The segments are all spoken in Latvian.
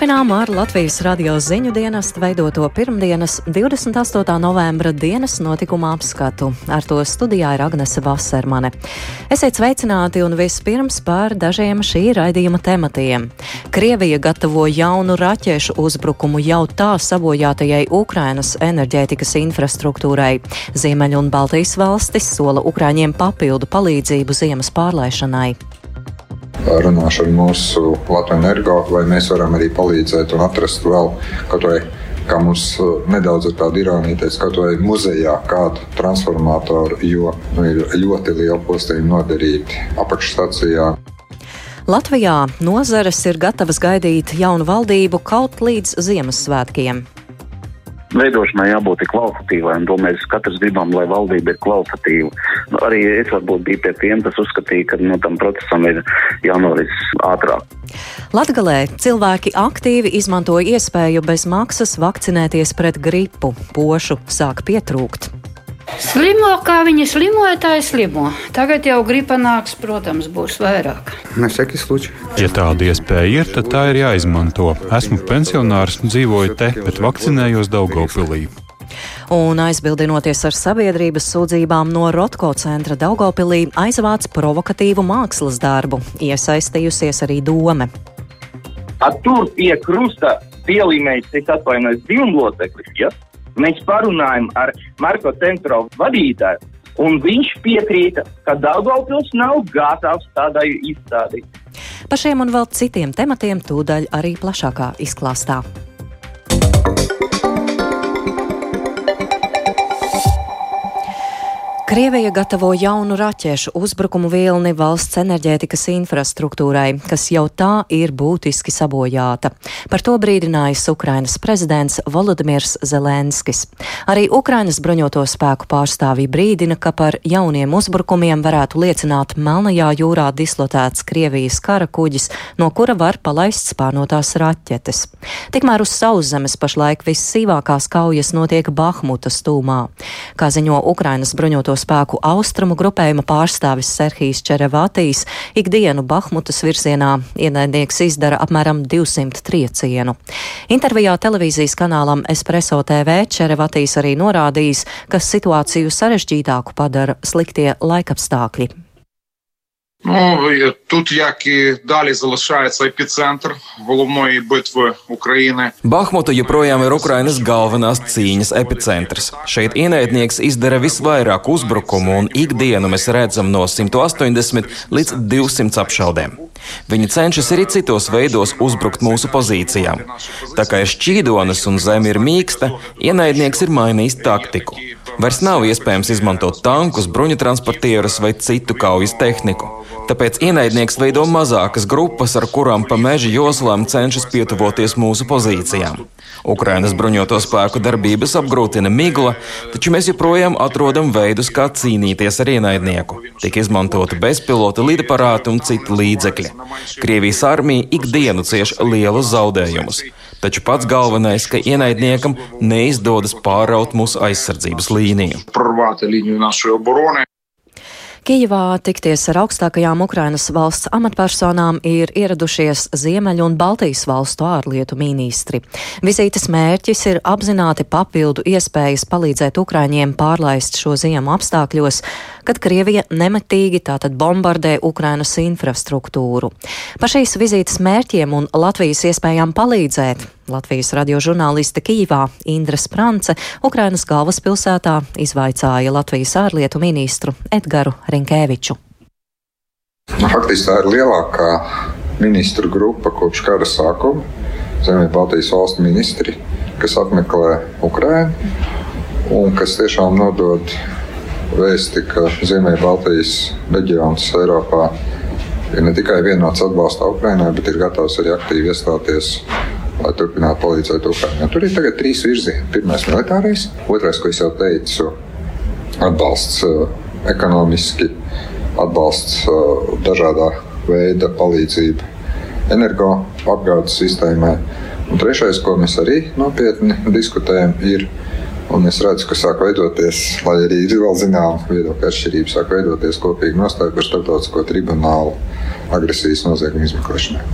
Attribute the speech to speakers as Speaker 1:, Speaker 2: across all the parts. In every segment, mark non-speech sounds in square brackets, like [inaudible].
Speaker 1: Turpinām ar Latvijas radio ziņu dienestu veidoto pirmdienas 28. novembra dienas notikuma apskatu. Ar to studijā ir Agnese Vasermane. Esiet sveicināti un vispirms par dažiem šī raidījuma tematiem. Krievija gatavo jaunu raķešu uzbrukumu jau tā sabojātajai Ukrainas enerģētikas infrastruktūrai. Ziemeļu un Baltijas valstis sola Ukraiņiem papildu palīdzību ziemas pārlaišanai
Speaker 2: runāšu ar mūsu Latvijas energo, vai mēs varam arī palīdzēt un atrast vēl kaut vai. Kā mums uh, nedaudz ir tāda ironija, teica, kaut vai muzejā kādu transformatoru, jo nu, ir ļoti liela postījuma nodarīti apakšstacijā.
Speaker 1: Latvijā nozares ir gatavas gaidīt jaunu valdību kaut līdz Ziemassvētkiem
Speaker 3: veidošanai jābūt kvalitatīvai, un to mēs katrs gribam, lai valdība ir kvalitatīva. Nu, arī es varbūt biju pie tiem, kas uzskatīja, ka nu, tam procesam ir jānoris ātrāk.
Speaker 1: Latgalē cilvēki aktīvi izmantoja iespēju bez maksas vakcinēties pret gripu. Pošu sāk pietrūkt.
Speaker 4: Slimo, kā viņi slimoja, tā ir slimo. Tagad jau gripa nāks, protams, būs vairāk.
Speaker 5: Ja tāda iespēja ir, tad tā ir jāizmanto. Esmu pensionārs, dzīvoju te, bet vakcinējos Daugopilī.
Speaker 1: Un aizbildinoties ar sabiedrības sūdzībām no Rotko centra Daugopilī, aizvāc provokatīvu mākslas darbu, iesaistījusies arī doma.
Speaker 6: Tur pie krusta pielīmējis, es atvainojos, divu loceklis. Ja? Mēs parunājam ar Marko centra vadītāju, un viņš piekrīta, ka Daugavpils nav gatavs tādai izstādī.
Speaker 1: Par šiem un vēl citiem tematiem tūdaļ arī plašākā izklāstā. Krievija gatavo jaunu raķešu uzbrukumu vilni valsts enerģētikas infrastruktūrai, kas jau tā ir būtiski sabojāta. Par to brīdinājis Ukrainas prezidents Volodimirs Zelenskis. Arī Ukrainas bruņoto spēku pārstāvji brīdina, ka par jauniem uzbrukumiem varētu liecināt Melnajā jūrā dislotēts Krievijas kara kuģis, no kura var palaist spārnotās raķetes. Tikmēr uz sauszemes pašlaik vissīvākās kaujas notiek Bahmutas tūmā. Kā ziņo Ukrainas bruņoto spēku austrumu grupējuma pārstāvis Serhijas Čerevatīs, ikdienu Bahmutas virzienā ienaidnieks izdara apmēram 200 triecienu. Intervijā televīzijas kanālam Espresso TV Čerevatīs arī norādījis, ka situāciju sarežģītāku padara sliktie laikapstākļi.
Speaker 7: Ну тут як і далі залишається епіцентр головної битви України.
Speaker 8: Bahmuta joprojām ir Ukrainas galvenās cīņas epicentrs. Šeit ienaidnieks izdara visvairāk uzbrukumu, un ikdienu mēs redzam no 180 līdz 200 apšaudēm. Viņi cenšas arī citos veidos uzbrukt mūsu pozīcijām. Tā kā ir šķīdonis un zeme ir mīksta, ienaidnieks ir mainījis taktiku. Vairs nav iespējams izmantot tankus, bruņutransportierus vai citu kaujas tehniku. Tāpēc ienaidnieks veido mazākas grupas, ar kurām pa meža joslām cenšas pietuvoties mūsu pozīcijām. Ukrainas bruņoto spēku darbības apgrūtina migla, taču mēs joprojām atrodam veidus, kā cīnīties ar ienaidnieku. Tik izmantoti bezpilota lidaparāti un citi līdzekļi. Krievijas armija ikdienu cieš lielus zaudējumus. Taču pats galvenais, ka ienaidniekam neizdodas pāraut mūsu aizsardzības līniju.
Speaker 1: Kijevā tikties ar augstākajām Ukrainas valsts amatpersonām ir ieradušies Ziemeļu un Baltijas valstu ārlietu ministri. Vizītes mērķis ir apzināti papildu iespējas palīdzēt Ukraiņiem pārlaist šo ziemu apstākļos, kad Krievija nemetīgi tātad bombardē Ukrainas infrastruktūru. Par šīs vizītes mērķiem un Latvijas iespējām palīdzēt Latvijas radio žurnāliste Kīvā Indra Sprance Ukrainas galvaspilsētā izvaicāja Latvijas ārlietu ministru Edgaru Rinkēviču.
Speaker 2: Faktiski tā ir lielākā ministru grupa kopš kara sākuma. Zemē Baltijas valstu ministri, kas apmeklē Ukrajinu un kas tiešām nodod vēsti, ka Ziemeļbaltijas reģions Eiropā ir ne tikai vienots atbalstā Ukraiņai, bet ir gatavs arī aktīvi iestāties lai turpinātu palīdzēt Ukraiņai. Tur ir tagad trīs virzieni. Pirmais - militārais, otrais, ko es jau teicu, atbalsts uh, ekonomiski, atbalsts uh, dažādā veida palīdzība energoapgādes sistēmai. Un trešais, ko mēs arī nopietni diskutējam, ir, un es redzu, ka sāk veidoties, lai arī ir vēl zināma viedokļa atšķirība, sāk veidoties kopīga nostāja par starptautisko tribunālu agresijas noziegumu izmeklēšanai.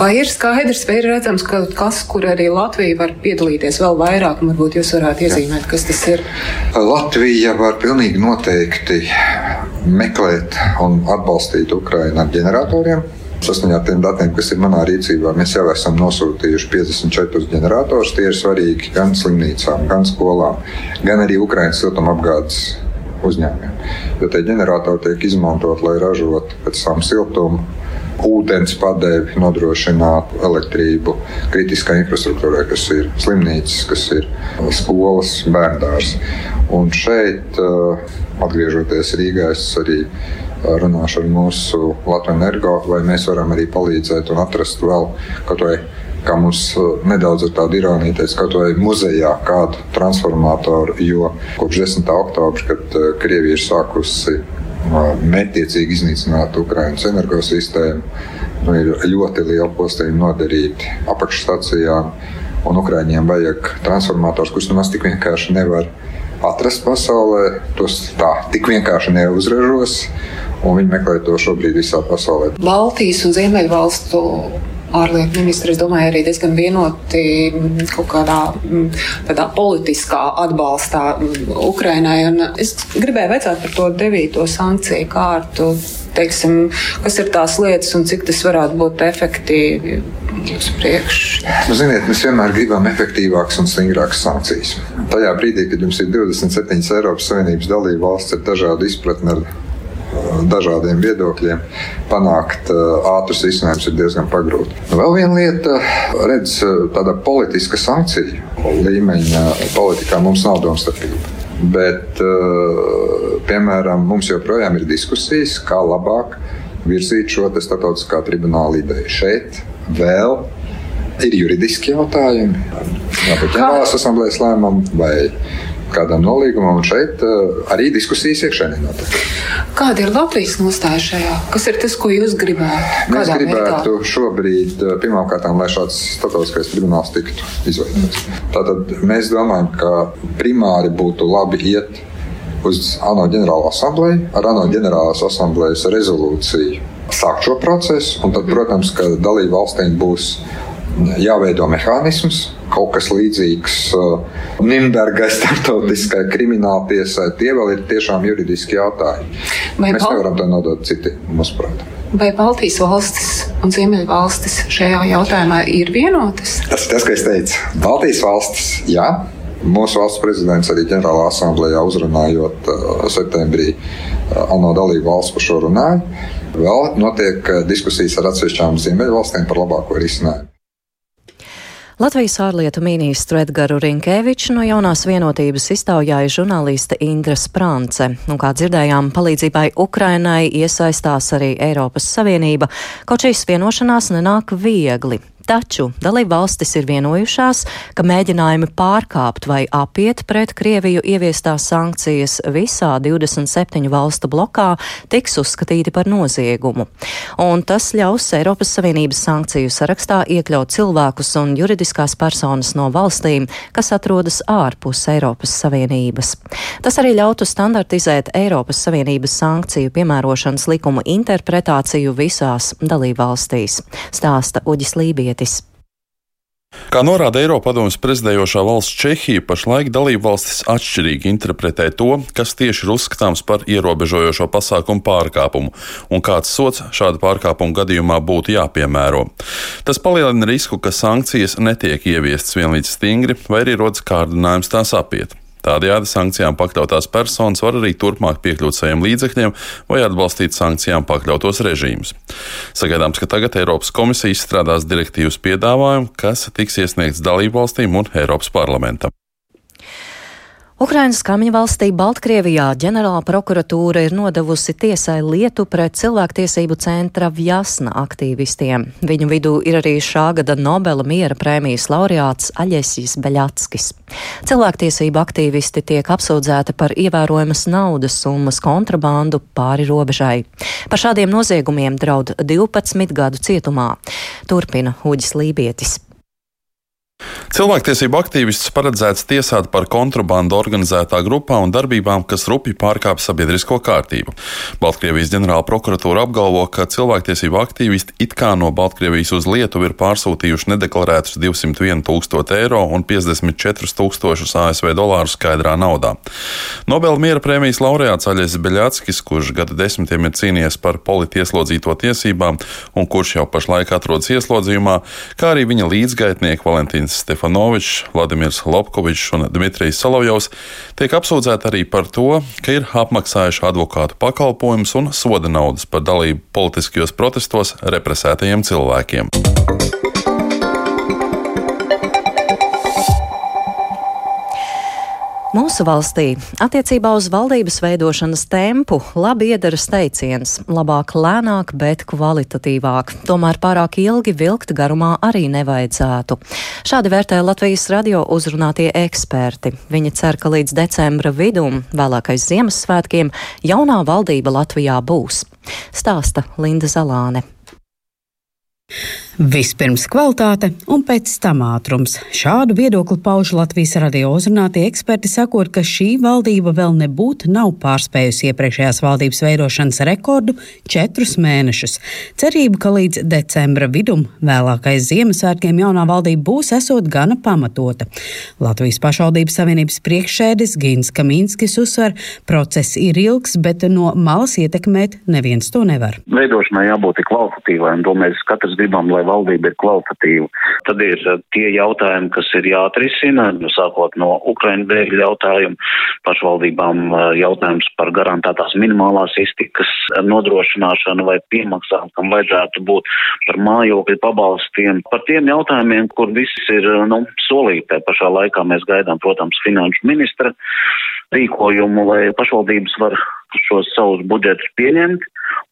Speaker 9: Vai ir skaidrs, vai ir redzams, ka kas, kur arī Latvija var piedalīties vēl vairāk, un varbūt jūs varētu iezīmēt, kas tas ir?
Speaker 2: Latvija var pilnīgi noteikti meklēt un atbalstīt Ukrainu ar ģeneratoriem. Saskaņā ar tiem datiem, kas ir manā rīcībā, mēs jau esam nosūtījuši 54 ģeneratorus. Tie ir svarīgi gan slimnīcām, gan skolām, gan arī Ukraiņas siltumapgādes uzņēmumiem. Jo tie ģeneratori tiek izmantot, lai ražotu pēc tam siltumu. Ūdens padevi nodrošināt elektrību kritiskai infrastruktūrai, kas ir slimnīcas, kas ir skolas, bērndārs. Un šeit, atgriežoties Rīgā, es arī runāšu ar mūsu Latvijas energo, vai mēs varam arī palīdzēt un atrast vēl kaut vai. Kā mums nedaudz ar tādu ironiju teica, kaut vai muzejā kādu transformatoru, jo kopš 10. oktobra, kad Krievija ir sākusi mērķiecīgi iznīcināt Ukraiņas energosistēmu, nu, ir ļoti liela postījuma nodarīti apakšstacijām, un Ukraiņiem vajag transformators, kurus nemaz tik vienkārši nevar atrast pasaulē. Tos tā tik vienkārši neuzražos un viņi meklē to šobrīd visā pasaulē.
Speaker 9: Baltijas un Ziemeļvalstu ārlietu ministri, es domāju, arī diezgan vienoti kaut kādā tādā politiskā atbalstā Ukrainai. Un es gribēju vaicāt par to devīto sankciju kārtu. Teiksim, kas ir tās lietas un cik tas varētu būt efektīvi uz priekšu?
Speaker 2: Nu, ziniet, mēs vienmēr gribam efektīvākas un stingrākas sankcijas. Tajā brīdī, kad jums ir 27 Eiropas Savienības dalība valsts ar dažādu izpratni ar dažādiem viedokļiem, panākt ātrus risinājumus ir diezgan pagrūti. Vēl viena lieta, redz, tāda politiska sankcija līmeņa politikā mums nav domstarpība. Bet, piemēram, mums joprojām ir diskusijas, kā labāk virzīt šo starptautiskā tribunāla ideju. Šeit vēl ir juridiski jautājumi, jābūt ģenerālās asamblējas lēmumam vai kādam nolīgumam, un šeit uh, arī diskusijas iekšēnē notiek.
Speaker 9: Kāda ir Latvijas nostāja šajā? Kas ir tas, ko jūs gribētu?
Speaker 2: Mēs Kādā gribētu veidā? šobrīd pirmkārt, lai šāds starptautiskais tribunāls tiktu izveidots. Tātad mēs domājam, ka primāri būtu labi iet uz ANO ģenerālo asambleju, ar ANO ģenerālās asamblejas rezolūciju sākt šo procesu, un tad, protams, ka dalību valstīm būs jāveido mehānisms, kaut kas līdzīgs uh, Nīderlandai, starptautiskai krimināla tiesai. Tie vēl ir tiešām juridiski jautājumi. Vai Mēs Bal... nevaram to nodot citi, mūsuprāt.
Speaker 9: Vai Baltijas valstis un Ziemeļvalstis šajā jautājumā ir vienotas?
Speaker 2: Tas ir tas, ko es teicu. Baltijas valstis, jā. Mūsu valsts prezidents arī ģenerālā asamblējā uzrunājot uh, septembrī uh, ANO dalību valsts par šo runāja. Vēl notiek diskusijas ar atsevišķām Ziemeļvalstīm par labāko risinājumu.
Speaker 1: Latvijas ārlietu ministru Edgaru Rinkēviču no jaunās vienotības iztaujāja žurnāliste Indra Sprance. Un, kā dzirdējām, palīdzībai Ukrainai iesaistās arī Eiropas Savienība, kaut šīs vienošanās nenāk viegli. Taču dalība valstis ir vienojušās, ka mēģinājumi pārkāpt vai apiet pret Krieviju ieviestās sankcijas visā 27 valstu blokā tiks uzskatīti par noziegumu. Un tas ļaus Eiropas Savienības sankciju sarakstā iekļaut cilvēkus un juridiskās personas no valstīm, kas atrodas ārpus Eiropas Savienības. Tas arī ļautu standartizēt Eiropas Savienības sankciju piemērošanas likumu interpretāciju visās dalībvalstīs, stāsta Uģis Lībija vietis.
Speaker 10: Kā norāda Eiropadomas prezidējošā valsts Čehija, pašlaik dalību valstis atšķirīgi interpretē to, kas tieši ir uzskatāms par ierobežojošo pasākumu pārkāpumu un kāds sots šāda pārkāpuma gadījumā būtu jāpiemēro. Tas palielina risku, ka sankcijas netiek ieviestas vienlīdz stingri vai arī rodas kārdinājums tās apiet. Tādējādi sankcijām pakļautās personas var arī turpmāk piekļūt saviem līdzekļiem vai atbalstīt sankcijām pakļautos režīmus. Sagaidāms, ka tagad Eiropas komisija izstrādās direktīvas piedāvājumu, kas tiks iesniegts dalību valstīm un Eiropas parlamentam.
Speaker 1: Ukrainas kaimiņu valstī Baltkrievijā ģenerāla prokuratūra ir nodevusi tiesai lietu pret cilvēktiesību centra Vjasna aktīvistiem. Viņu vidū ir arī šā gada Nobela miera prēmijas laureāts Aļesijas Beļatskis. Cilvēktiesību aktīvisti tiek apsūdzēti par ievērojamas naudas summas kontrabandu pāri robežai. Par šādiem noziegumiem draud 12 gadu cietumā. Turpina Uģis Lībietis.
Speaker 10: Cilvēktiesību aktīvistus paredzēts tiesāt par kontrabandu organizētā grupā un darbībām, kas rupji pārkāpj sabiedrisko kārtību. Baltkrievijas ģenerāla prokuratūra apgalvo, ka cilvēktiesību aktīvisti it kā no Baltkrievijas uz Lietuvu ir pārsūtījuši nedeklarētus 201 tūkstoši eiro un 54 tūkstošus ASV dolāru skaidrā naudā. Nobela miera prēmijas laureāts Aļais Beļāckis, kurš gadu desmitiem ir cīnījies par politieslodzīto tiesībām un kurš jau pašlaik atrodas ieslodzījumā, kā arī viņa līdzgaitnieki Valentīns Stefanovičs, Vladimirs Lopkovičs un Dmitrijs Solovjovs tiek apsūdzēti arī par to, ka ir apmaksājuši advokātu pakalpojumus un soda naudas par dalību politiskajos protestos represētajiem cilvēkiem.
Speaker 1: Mūsu valstī attiecībā uz valdības veidošanas tempu labi iedaras teiciens - labāk lēnāk, bet kvalitatīvāk. Tomēr pārāk ilgi vilkt garumā arī nevajadzētu. Šādi vērtē Latvijas radio uzrunātie eksperti. Viņi cer, ka līdz decembra vidum, vēlākais Ziemassvētkiem, jaunā valdība Latvijā būs. Stāsta Linda Zalāne.
Speaker 11: Vispirms kvalitāte un pēc tam ātrums. Šādu viedokli pauž Latvijas radio uzrunātie eksperti, sakot, ka šī valdība vēl nebūtu nav pārspējusi iepriekšējās valdības veidošanas rekordu četrus mēnešus. Cerība, ka līdz decembra vidum, vēlākais Ziemassvētkiem, jaunā valdība būs esot gana pamatota. Latvijas pašvaldības savienības priekšsēdis Gins Kaminskis uzsver, process ir ilgs, bet no malas ietekmēt neviens to nevar.
Speaker 3: Veidošanai jābūt kvalitatīvai, un to mēs katrs gribam, lai valdība ir kvalitatīva. Tad ir eh, tie jautājumi, kas ir jāatrisina, nu, sākot no Ukraiņu bēgļu jautājumu, pašvaldībām eh, jautājums par garantētās minimālās iztikas nodrošināšanu vai piemaksām, kam vajadzētu būt par mājokļu pabalstiem. Par tiem jautājumiem, kur viss ir nu, solītē pašā laikā mēs gaidām, protams, finanšu ministra rīkojumu, lai pašvaldības var šos savus budžetus pieņemt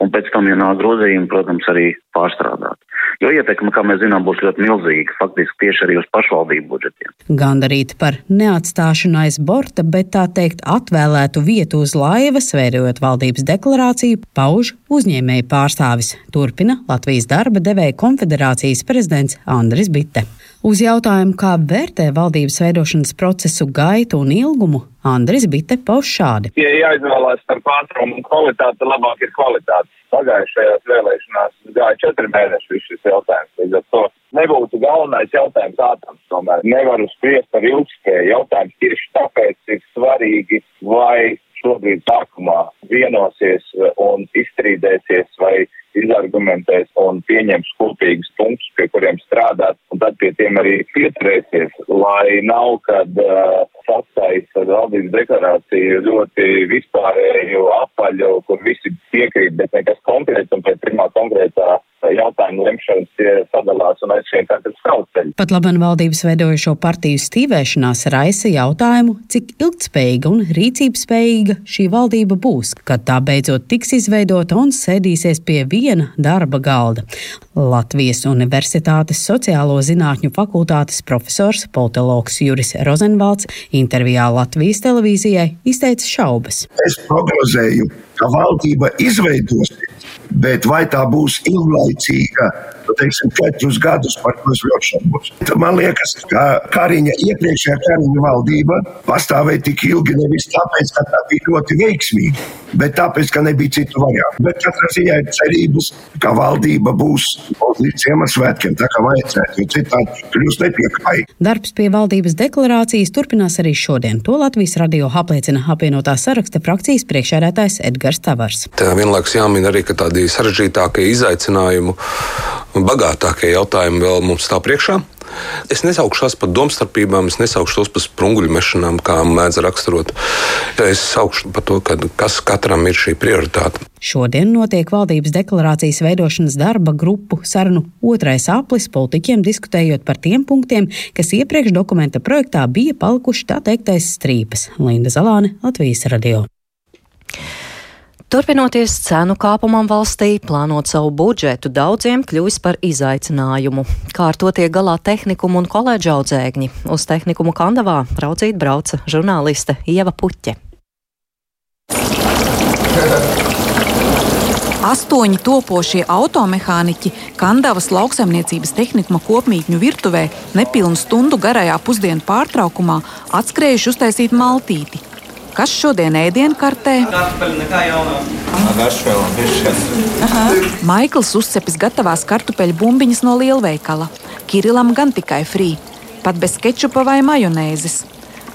Speaker 3: un pēc tam, ja nāk grozījumi, protams, arī pārstrādāt. Jo ietekme, kā mēs zinām, būs ļoti milzīga, faktiski tieši arī uz pašvaldību budžetiem.
Speaker 11: Gandarīt par neatstāšanu aiz borta, bet tā teikt atvēlētu vietu uz laivas, veidojot valdības deklarāciju, pauž uzņēmēju pārstāvis. Turpina Latvijas darba devēja konfederācijas prezidents Andris Bitte. Uz jautājumu, kā vērtē valdības veidošanas procesu gaitu un ilgumu, Andris Bitte pauž šādi.
Speaker 6: Ja jāizvēlās starp ātrumu un kvalitāti, labāk ir kvalitāte. Pagājušajās vēlēšanās gāja četri mēneši šis jautājums. Līdz ar to nebūtu galvenais jautājums ātrums. Tomēr nevaru spriest par ilgspēju. Jautājums tieši tāpēc ir svarīgi, vai šobrīd sākumā vienosies un izstrīdēsies vai izargumentēs un pieņems kopīgus punktus, pie kuriem strādāt, un tad pie tiem arī pieturēsies, lai nav, kad uh, sastais ar valdības deklarāciju ļoti vispārēju apaļu, kur visi piekrīt, bet nekas konkrēts, un pēc pirmā konkrētā jautājumu lemšanas tie sadalās un aizsien savu ceļu.
Speaker 11: Pat laban valdības veidojošo partiju stīvēšanās raisa jautājumu, cik ilgtspējīga un rīcības spējīga šī valdība būs, kad tā beidzot tiks izveidota un sēdīsies pie viena darba galda. Latvijas Universitātes sociālo zinātņu fakultātes profesors politologs Juris Rozenvalds intervijā Latvijas televīzijai izteica šaubas.
Speaker 12: Es prognozēju, ka valdība izveidosies, bet vai tā būs ilglaicīga, teiksim, četrus gadus, par ļoti šaubos. Man liekas, ka Kariņa iepriekšējā Kariņa valdība pastāvēja tik ilgi nevis tāpēc, ka tā bija ļoti veiksmīga, bet tāpēc, ka nebija citu variantu. Bet katrā ziņā ir cerības, ka valdība būs līdz Ziemassvētkiem, tā kā vajadzētu, jo citādi kļūst nepiekāji.
Speaker 11: Darbs pie valdības deklarācijas turpinās arī šodien. To Latvijas radio apliecina apvienotā saraksta frakcijas priekšsēdētājs Edgars Tavars.
Speaker 13: Tā vienlaikus jāmin arī, ka tādi sarežģītākie izaicinājumu, bagātākie jautājumi vēl mums stāv priekšā. Es nesaukšu tās par domstarpībām, es nesaukšu tos par sprunguļu mešanām, kā mēdz raksturot. Es saukšu par to, ka kas katram ir šī prioritāte.
Speaker 11: Šodien notiek valdības deklarācijas veidošanas darba grupu sarunu otrais aplis politiķiem diskutējot par tiem punktiem, kas iepriekš dokumenta projektā bija palikuši tā teiktais strīpas. Linda Zalāne, Latvijas radio.
Speaker 1: Turpinoties cenu kāpumam valstī, plānot savu budžetu daudziem kļūs par izaicinājumu. Kā ar to tiek galā tehnikumu un koledža audzēkņi? Uz tehnikumu Kandavā raudzīt brauca žurnāliste Ieva Puķe.
Speaker 14: Astoņi topošie automehāniķi Kandavas lauksaimniecības tehnikuma kopmītņu virtuvē nepilnu stundu garajā pusdienu pārtraukumā atskrējuši uztaisīt maltīti. Kas šodien ēdienkartē? Maikls uzcepis gatavās kartupeļu bumbiņas no lielveikala. Kirilam gan tikai frī, pat bez kečupa vai majonēzes.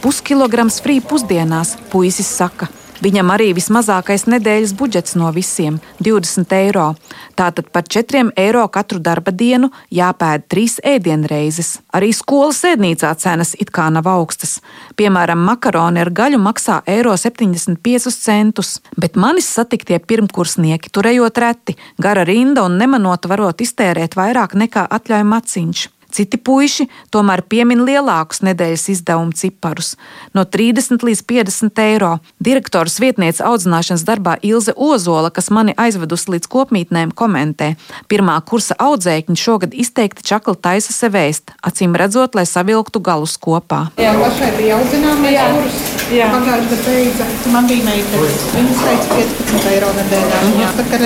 Speaker 14: Puskilograms frī pusdienās, puisis saka. Viņam arī vismazākais nedēļas budžets no visiem - 20 eiro. Tātad par 4 eiro katru darba dienu jāpēd 3 ēdienreizes. Arī skolas ēdnīcā cenas it kā nav augstas. Piemēram, makaroni ar gaļu maksā eiro 75 centus, bet manis satiktie pirmkursnieki turējot reti, gara rinda un nemanot varot iztērēt vairāk nekā atļauj maciņš. Citi puiši tomēr piemin lielākus nedēļas izdevumu ciparus - no 30 līdz 50 eiro. Direktors vietniece audzināšanas darbā Ilze Ozola, kas mani aizvedusi līdz kopmītnēm, komentē: Pirmā kursa audzēkņi šogad izteikti čakli taisa sev ēst, acīm redzot, lai savilktu galus kopā.
Speaker 15: Jā, pašai bija audzināmais kurs. Pagājušajā gadā beidza. Man bija meitene. Viņa teica 15 eiro nedēļā. Mm -hmm. Tā kā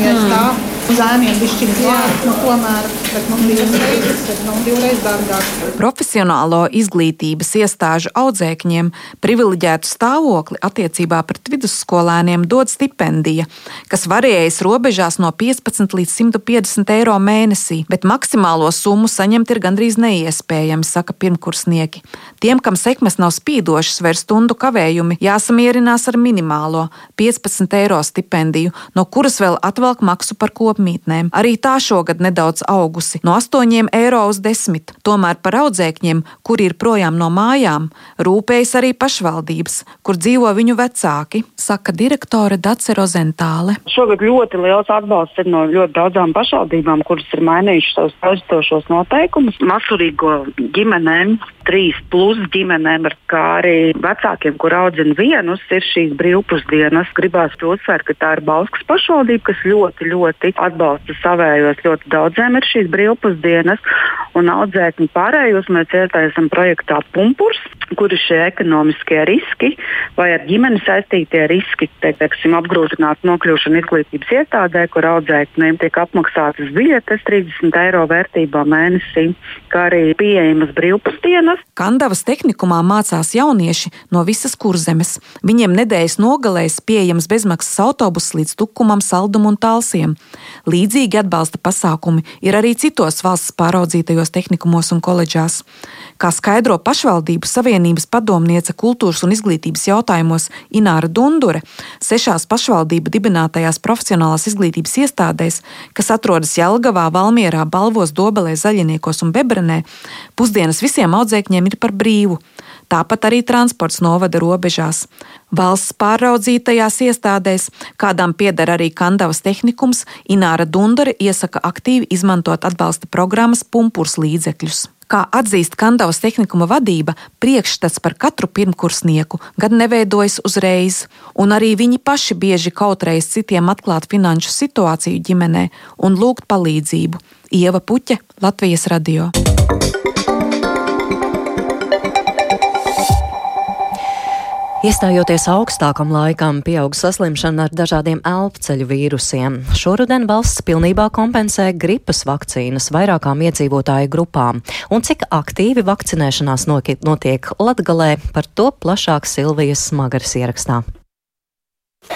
Speaker 15: viens mm. tā. Zēniem bišķiņ klāt, nu tomēr, bet divas reizes, bet nu divreiz dārgāk.
Speaker 14: Profesionālo izglītības iestāžu audzēkņiem privileģētu stāvokli attiecībā pret vidusskolēniem dod stipendija, kas varējas robežās no 15 līdz 150 eiro mēnesī, bet maksimālo summu saņemt ir gandrīz neiespējami, saka pirmkursnieki. Tiem, kam sekmes nav spīdošas, vai stundu kavējumi, jāsamierinās ar minimālo 15 eiro stipendiju, no kuras vēl atvelk maksu par kopmītnēm. Arī tā šogad nedaudz augusi - no 8 eiro uz 10. Tomēr par audzēkņiem, kuri ir projām no mājām, rūpējas arī pašvaldības, kur dzīvo viņu vecāki, saka direktore Dace Rozentāle.
Speaker 16: Šogad ļoti liels atbalsts ir no ļoti daudzām pašvaldībām, kuras ir mainījušas savus aizstošos noteikumus. Masurīgo ģimenēm, trīs plus ģimenēm, kā arī vecākiem, kur audzina vienus, ir šīs brīvpusdienas. Gribās to uzsvērt, ka tā ir Bauskas pašvaldība, kas ļoti, ļoti atbalsta savējos. Ļoti daudziem ir šīs brīvpusdienas, un audzēkņi pārējos mēs iesaistām projektā Pumpurs, kur ir šie ekonomiskie riski vai ar ģimeni saistītie riski, teiksim, apgrūtināt nokļūšanu izglītības iestādē, kur audzēkņiem tiek apmaksātas biļetes 30 eiro vērtībā mēnesī, kā arī pieejamas brīvpusdienas.
Speaker 14: Kandavas tehnikumā mācās jaunieši no visas kurzemes. Viņiem nedēļas nogalēs pieejams bezmaksas autobus līdz Tukumam, Saldum un Talsiem. Līdzīgi atbalsta pasākumi ir arī citos valsts pāraudzītajos tehnikumos un koledžās. Kā skaidro pašvaldību savienības padomniece kultūras un izglītības jautājumos Ināra Dundure, sešās pašvaldību dibinātajās profesionālās izglītības iestādēs, kas atrodas Jelgavā, Valmierā, Balvos, Dobelē, Zaļiniekos un Bebrenē, pusdienas visiem audzēkņiem ir par brīvu. Tāpat arī transports novada robežās. Valsts pāraudzītajās iestādēs, kādām pieder arī Kandavas tehnikums, Ināra Dundare iesaka aktīvi izmantot atbalsta programmas pumpurs līdzekļus. Kā atzīst Kandavas tehnikuma vadība, priekšstats par katru pirmkursnieku gan neveidojas uzreiz, un arī viņi paši bieži kautreiz citiem atklāt finanšu situāciju ģimenē un lūgt palīdzību. Ieva Puķe, Latvijas radio.
Speaker 1: Iestājoties augstākam laikam, pieaug saslimšana ar dažādiem elpceļu vīrusiem. Šoruden valsts pilnībā kompensē gripas vakcīnas vairākām iedzīvotāju grupām. Un cik aktīvi vakcinēšanās notiek Latgalē, par to plašāk Silvijas Smagaras ierakstā.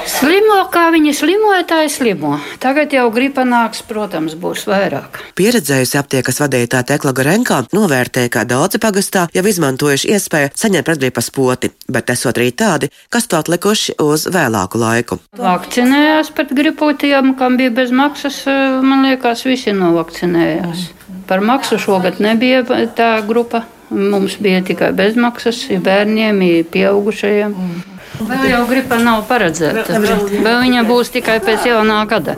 Speaker 4: Slimo, kā viņi slimoja, tā ir slimo. Tagad jau gripa nāks, protams, būs vairāk.
Speaker 17: Pieredzējusi aptiekas vadītāja Tekla Garenko novērtēja, ka daudzi pagastā jau izmantojuši iespēju saņemt pretgripas poti, bet esot arī tādi, kas to atlikuši uz vēlāku laiku.
Speaker 4: Vakcinējās pret gripotiem, kam bija bez maksas, man liekas, visi novakcinējās. Par maksu šogad nebija tā grupa. Mums bija tikai bezmaksas bērniem, pieaugušajiem. Mm. Vēl jau gripa nav paredzēta. Vēl viņa būs tikai pēc jaunā gada.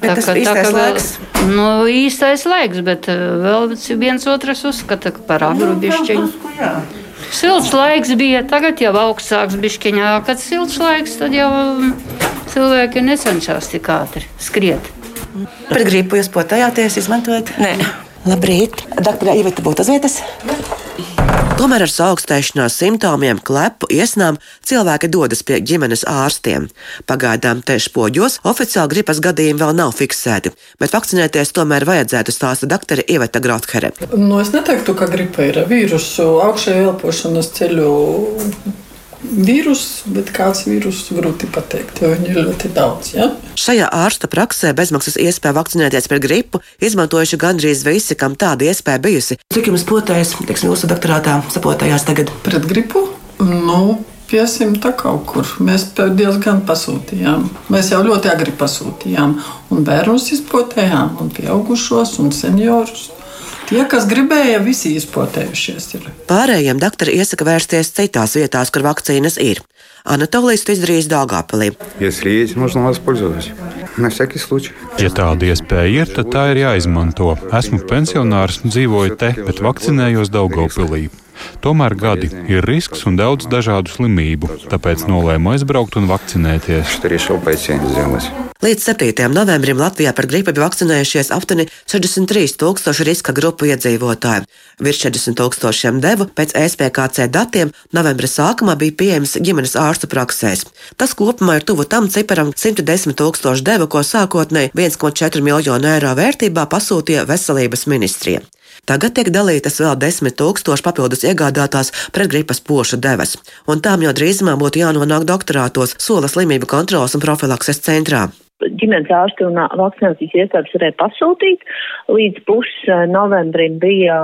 Speaker 17: Tā kā tā ir laiks.
Speaker 4: Nu, īstais laiks, bet eh, vēl viens otrs uzskata par agru bišķiņu. Silts laiks bija, tagad jau augstāks bišķiņā. Kad silts laiks, tad jau cilvēki necenšas tik ātri skriet.
Speaker 17: Pret gripu jūs potājāties, izmantojat?
Speaker 18: Nē.
Speaker 17: Labrīt. Doktorā Iveta būtu uz vietas? Tomēr ar saaugstēšanās simptomiem, klepu, iesnām cilvēki dodas pie ģimenes ārstiem. Pagaidām te spoģos oficiāli gripas gadījumi vēl nav fiksēti, bet vakcinēties tomēr vajadzētu stāsta doktore Iveta Grothere.
Speaker 18: Nu, es neteiktu, ka gripa ir vīrusu augšējā elpošanas ceļu vīrusu, bet kāds vīrusu grūti pateikt, jo viņi ir ļoti daudz. Ja?
Speaker 17: Šajā ārsta praksē bezmaksas iespēja vakcinēties pret gripu izmantojuši gandrīz visi, kam tāda iespēja bijusi. Cik jums potēs, teiksim, jūsu doktorātā sapotējās tagad?
Speaker 18: Pret gripu? Nu, Piesimta kaut kur. Mēs diezgan pasūtījām. Mēs jau ļoti agri pasūtījām. Un bērnus izpotējām, un pieaugušos, un seniorus. Tie, kas gribēja, visi izpotējušies. Ir.
Speaker 17: Pārējiem doktori iesaka vērsties citās vietās, kur vakcīnas ir. Anatolijas to izdarījis
Speaker 19: Dārgāpelī.
Speaker 5: Ja tāda iespēja ir, tad tā ir jāizmanto. Esmu pensionārs, dzīvoju te, bet vakcinējos Daugopilī. Tomēr gadi ir risks un daudz dažādu slimību, tāpēc nolēmu aizbraukt un vakcinēties.
Speaker 17: Līdz 7. novembrim Latvijā par gripu bija vakcinējušies aptuveni 63 tūkstoši riska grupu iedzīvotāju. Virs 40 tūkstošiem devu pēc SPKC datiem novembra sākumā bija pieejams ģimenes ārstu praksēs. Tas kopumā ir tuvu tam ciparam 110 tūkstoši devu, ko sākotnēji 1,4 miljonu eiro vērtībā pasūtīja veselības ministrija. Tagad tiek dalītas vēl desmit tūkstoši papildus iegādātās pretgripas pošu devas, un tām jau drīzumā būtu jānonāk doktorātos sola slimību kontrolas un profilakses centrā
Speaker 16: ģimenes ārsti un vakcinācijas iestādes varēja pasūtīt. Līdz pus novembrim bija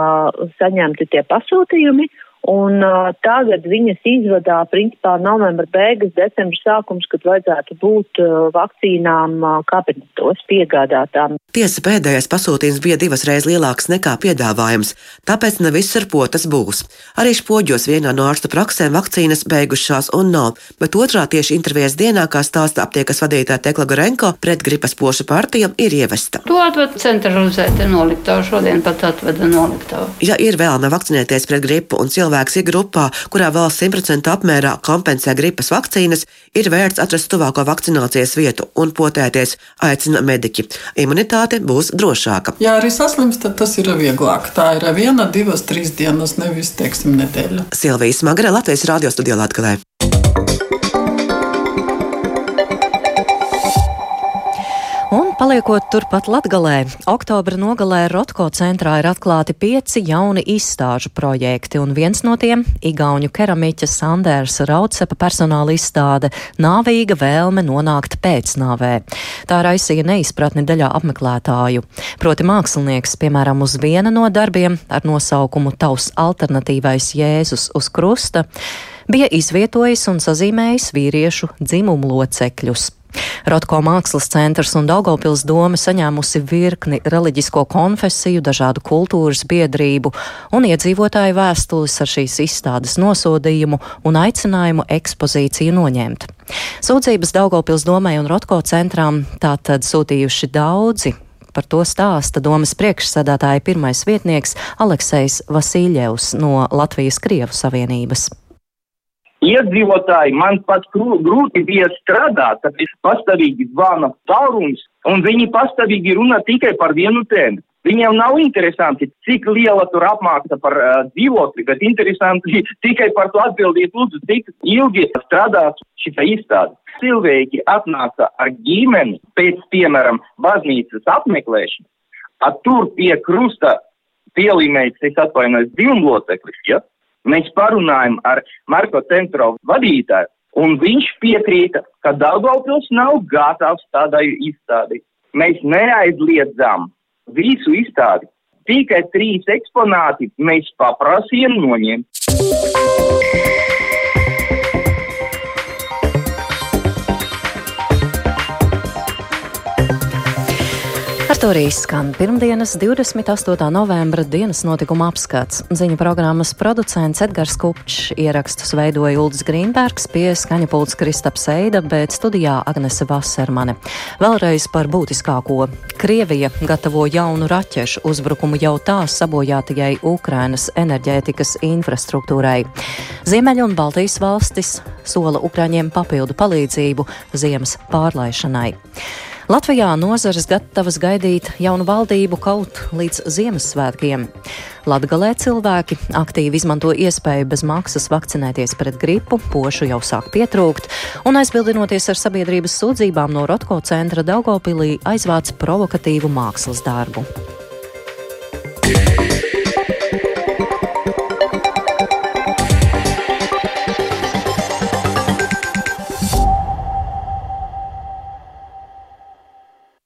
Speaker 16: saņemti tie pasūtījumi. Un uh, tagad viņas izvadā, principā, novembra beigas, decembra sākums, kad vajadzētu būt uh, vakcīnām uh, kabinetos piegādātām.
Speaker 17: Tiesa pēdējais pasūtījums bija divas reizes lielāks nekā piedāvājums, tāpēc ne viss ar potas būs. Arī spoģos vienā no ārsta praksēm vakcīnas beigušās un nav, bet otrā tieši intervijas dienā, kā stāsta aptiekas vadītāja Tekla Gorenko, pret gripas pošu partija ir ievesta.
Speaker 4: To atved centralizēta noliktavu, šodien pat atveda noliktavu.
Speaker 17: Ja ir vēlme vakcinēties pret gripu un cilvēku cilvēks ir grupā, kurā valsts 100% apmērā kompensē gripas vakcīnas, ir vērts atrast tuvāko vakcinācijas vietu un potēties, aicina mediķi. Imunitāte būs drošāka.
Speaker 18: Ja arī saslimst, tad tas ir vieglāk. Tā ir viena, divas, trīs dienas, nevis, teiksim, nedēļa.
Speaker 17: Silvijas Magara, Latvijas radio studijā Latvijā.
Speaker 1: Paliekot turpat Latgalē, oktobra nogalē Rotko centrā ir atklāti pieci jauni izstāžu projekti, un viens no tiem - Igauņu keramiķa Sanders Raudsepa personāla izstāde - Nāvīga vēlme nonākt pēcnāvē. Tā raisīja neizpratni daļā apmeklētāju. Proti mākslinieks, piemēram, uz viena no darbiem ar nosaukumu Tavs alternatīvais Jēzus uz krusta, bija izvietojis un sazīmējis vīriešu dzimumu locekļus. Rotko mākslas centrs un Daugopils doma saņēmusi virkni reliģisko konfesiju, dažādu kultūras biedrību un iedzīvotāju vēstules ar šīs izstādes nosodījumu un aicinājumu ekspozīciju noņemt. Sūdzības Daugopils domai un Rotko centrām tātad sūtījuši daudzi, Par to stāsta domas priekšsēdētāja pirmais vietnieks Aleksejs Vasiljevs no Latvijas Krievu Savienības
Speaker 6: iedzīvotāji man pat grūti bija strādāt, tad es pastāvīgi zvanu tālrunis, un viņi pastāvīgi runā tikai par vienu tēmu. Viņiem nav interesanti, cik liela tur apmaksa par uh, dzīvokli, bet interesanti [laughs] tikai par to atbildīt, lūdzu, cik ilgi strādās šī izstāde. Cilvēki atnāca ar ģimeni pēc, piemēram, baznīcas apmeklēšanas, tur pie krusta pielīmējas, es atvainojos, divloceklis, ja? Mēs parunājam ar Marko Centrovu vadītāju, un viņš piekrīta, ka Daugavpils nav gatavs tādai izstādī. Mēs neaizliedzām visu izstādi. Tikai trīs eksponāti mēs paprasījām noņemt.
Speaker 1: Arī skan pirmdienas 28. novembra dienas notikuma apskats. Ziņu programmas producents Edgars Kupčs ierakstus veidoja Uldis Grīnbergs pie skaņa pults Kristaps Eida, bet studijā Agnese Vasermane. Vēlreiz par būtiskāko. Krievija gatavo jaunu raķešu uzbrukumu jau tā sabojātajai Ukrainas enerģētikas infrastruktūrai. Ziemeļa un Baltijas valstis sola Ukraiņiem papildu palīdzību ziemas pārlaišanai. Latvijā nozares gatavas gaidīt jaunu valdību kaut līdz Ziemassvētkiem. Latgalē cilvēki aktīvi izmanto iespēju bez maksas vakcinēties pret gripu, pošu jau sāk pietrūkt, un aizbildinoties ar sabiedrības sūdzībām no Rotko centra Daugopilī aizvāc provokatīvu mākslas darbu. Yeah.